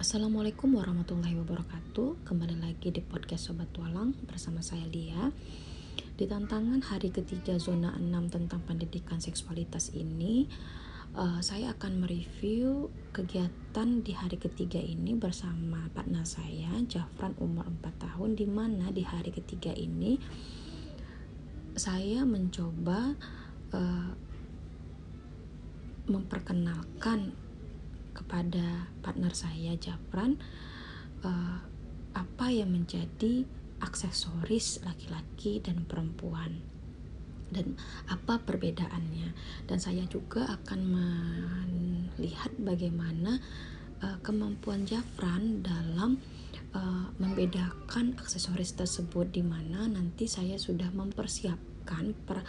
Assalamualaikum warahmatullahi wabarakatuh. Kembali lagi di podcast Sobat Tualang bersama saya Lia. Di tantangan hari ketiga zona 6 tentang pendidikan seksualitas ini uh, Saya akan mereview kegiatan di hari ketiga ini bersama partner saya Jafran umur 4 tahun di mana di hari ketiga ini Saya mencoba uh, memperkenalkan kepada partner saya Japran uh, apa yang menjadi aksesoris laki-laki dan perempuan? Dan apa perbedaannya? Dan saya juga akan melihat bagaimana uh, kemampuan Jafran dalam uh, membedakan aksesoris tersebut di mana nanti saya sudah mempersiapkan per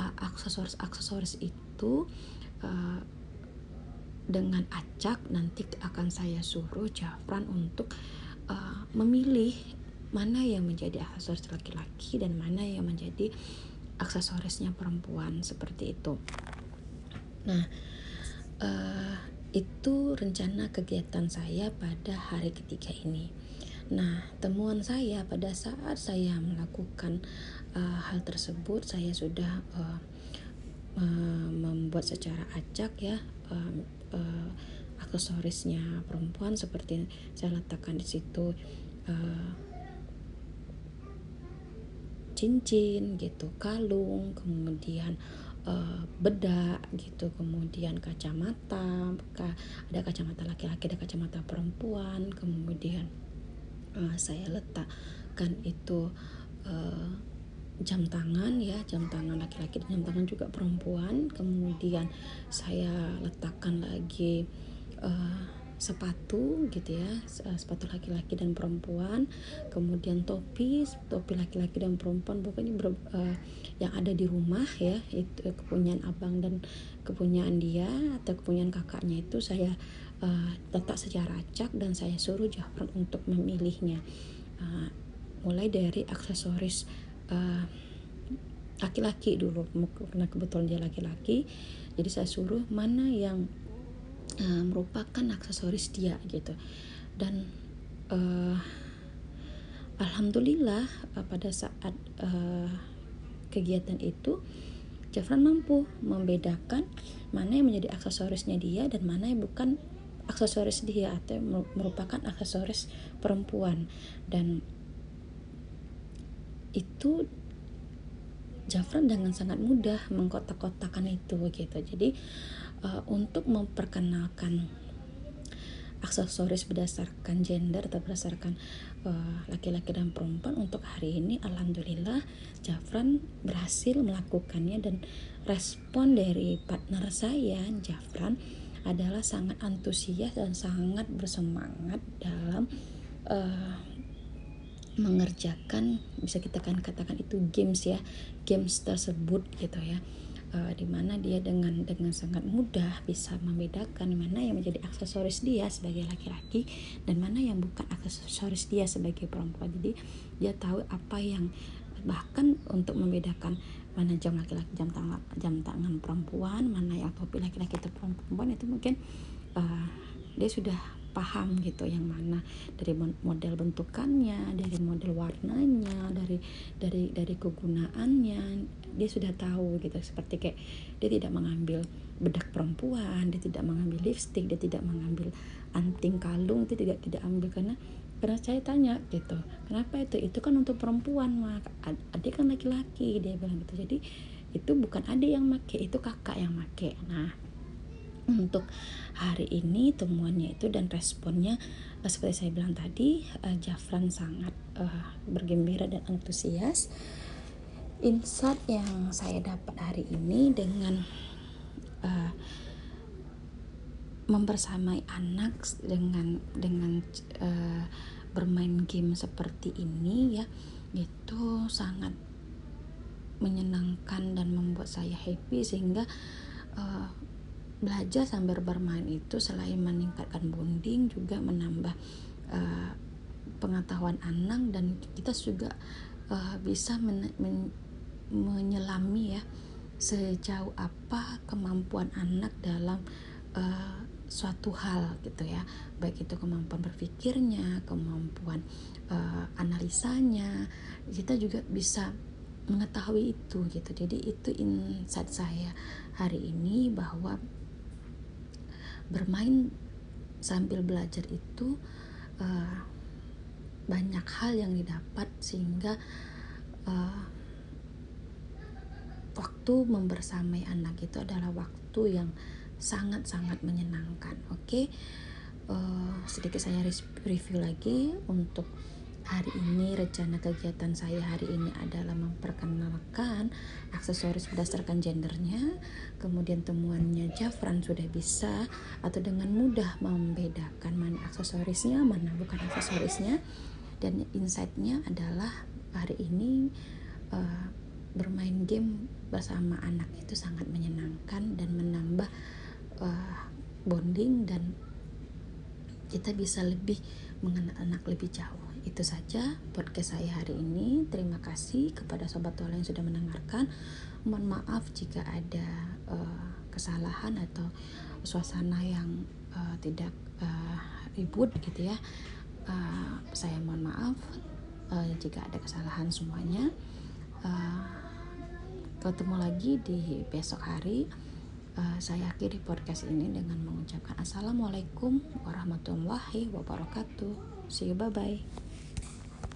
uh, aksesoris-aksesoris itu uh, dengan acak nanti akan saya suruh Jafran untuk uh, memilih mana yang menjadi aksesoris laki-laki dan mana yang menjadi aksesorisnya perempuan seperti itu. Nah, uh, itu rencana kegiatan saya pada hari ketiga ini. Nah, temuan saya pada saat saya melakukan uh, hal tersebut, saya sudah uh, uh, membuat secara acak ya uh, uh, aksesorisnya perempuan seperti saya letakkan di situ uh, cincin gitu kalung kemudian bedak gitu kemudian kacamata ada kacamata laki-laki ada kacamata perempuan kemudian uh, saya letakkan itu uh, jam tangan ya jam tangan laki-laki dan jam tangan juga perempuan. Kemudian saya letakkan lagi uh, sepatu gitu ya sepatu laki-laki dan perempuan. Kemudian topi topi laki-laki dan perempuan pokoknya ber, uh, yang ada di rumah ya itu kepunyaan abang dan kepunyaan dia atau kepunyaan kakaknya itu saya uh, letak secara acak dan saya suruh Jafran untuk memilihnya. Uh, mulai dari aksesoris Eh, laki-laki uh, dulu karena kebetulan dia laki-laki. Jadi saya suruh mana yang uh, merupakan aksesoris dia gitu. Dan uh, alhamdulillah uh, pada saat uh, kegiatan itu Jafran mampu membedakan mana yang menjadi aksesorisnya dia dan mana yang bukan aksesoris dia atau merupakan aksesoris perempuan. Dan itu Jafran dengan sangat mudah mengkotak-kotakan itu gitu. Jadi uh, untuk memperkenalkan aksesoris berdasarkan gender atau berdasarkan eh, laki-laki uh, dan perempuan untuk hari ini alhamdulillah Jafran berhasil melakukannya dan respon dari partner saya Jafran adalah sangat antusias dan sangat bersemangat dalam uh, mengerjakan bisa kita kan katakan itu games ya games tersebut gitu ya. Uh, di mana dia dengan dengan sangat mudah bisa membedakan mana yang menjadi aksesoris dia sebagai laki-laki dan mana yang bukan aksesoris dia sebagai perempuan. Jadi dia tahu apa yang bahkan untuk membedakan mana jam laki-laki jam tangan jam tangan perempuan mana yang topi laki-laki atau perempuan itu mungkin uh, dia sudah paham gitu yang mana dari model bentukannya dari model warnanya dari dari dari kegunaannya dia sudah tahu gitu. Seperti kayak dia tidak mengambil bedak perempuan dia tidak mengambil lipstick dia tidak mengambil anting kalung itu tidak tidak ambil karena karena saya tanya gitu kenapa itu? Itu kan untuk perempuan mak. Adik kan laki-laki dia bilang gitu. Jadi itu bukan adik yang make itu kakak yang make. Nah untuk hari ini temuannya itu dan responnya uh, seperti saya bilang tadi uh, Jafran sangat uh, bergembira dan antusias. Insight yang saya dapat hari ini dengan uh, mempersamai anak dengan dengan uh, bermain game seperti ini ya itu sangat menyenangkan dan membuat saya happy sehingga uh, belajar sambil bermain itu selain meningkatkan bonding juga menambah uh, pengetahuan anak dan kita juga uh, bisa men men menyelami ya sejauh apa kemampuan anak dalam uh, suatu hal gitu ya. Baik itu kemampuan berpikirnya kemampuan uh, analisanya kita juga bisa mengetahui itu gitu. Jadi itu insight saya hari ini bahwa bermain sambil belajar itu uh, banyak hal yang didapat sehingga uh, waktu membersamai anak itu adalah waktu yang sangat-sangat menyenangkan oke okay? uh, sedikit saya review lagi untuk hari ini rencana kegiatan saya hari ini adalah memperkenalkan aksesoris berdasarkan gendernya kemudian temuannya Jafran sudah bisa atau dengan mudah membedakan mana aksesorisnya mana bukan aksesorisnya. Dan insightnya adalah hari ini uh, bermain game bersama anak itu sangat menyenangkan dan menambah uh, bonding dan kita bisa lebih mengenal anak lebih jauh. Itu saja podcast saya hari ini. Terima kasih kepada sobat tuala yang sudah mendengarkan. Mohon maaf jika ada uh, kesalahan atau suasana yang uh, tidak uh, ribut gitu ya. Uh, saya mohon maaf uh, jika ada kesalahan semuanya. Uh, ketemu lagi di besok hari uh, saya akhiri podcast ini dengan mengucapkan assalamualaikum warahmatullahi wabarakatuh. See you bye bye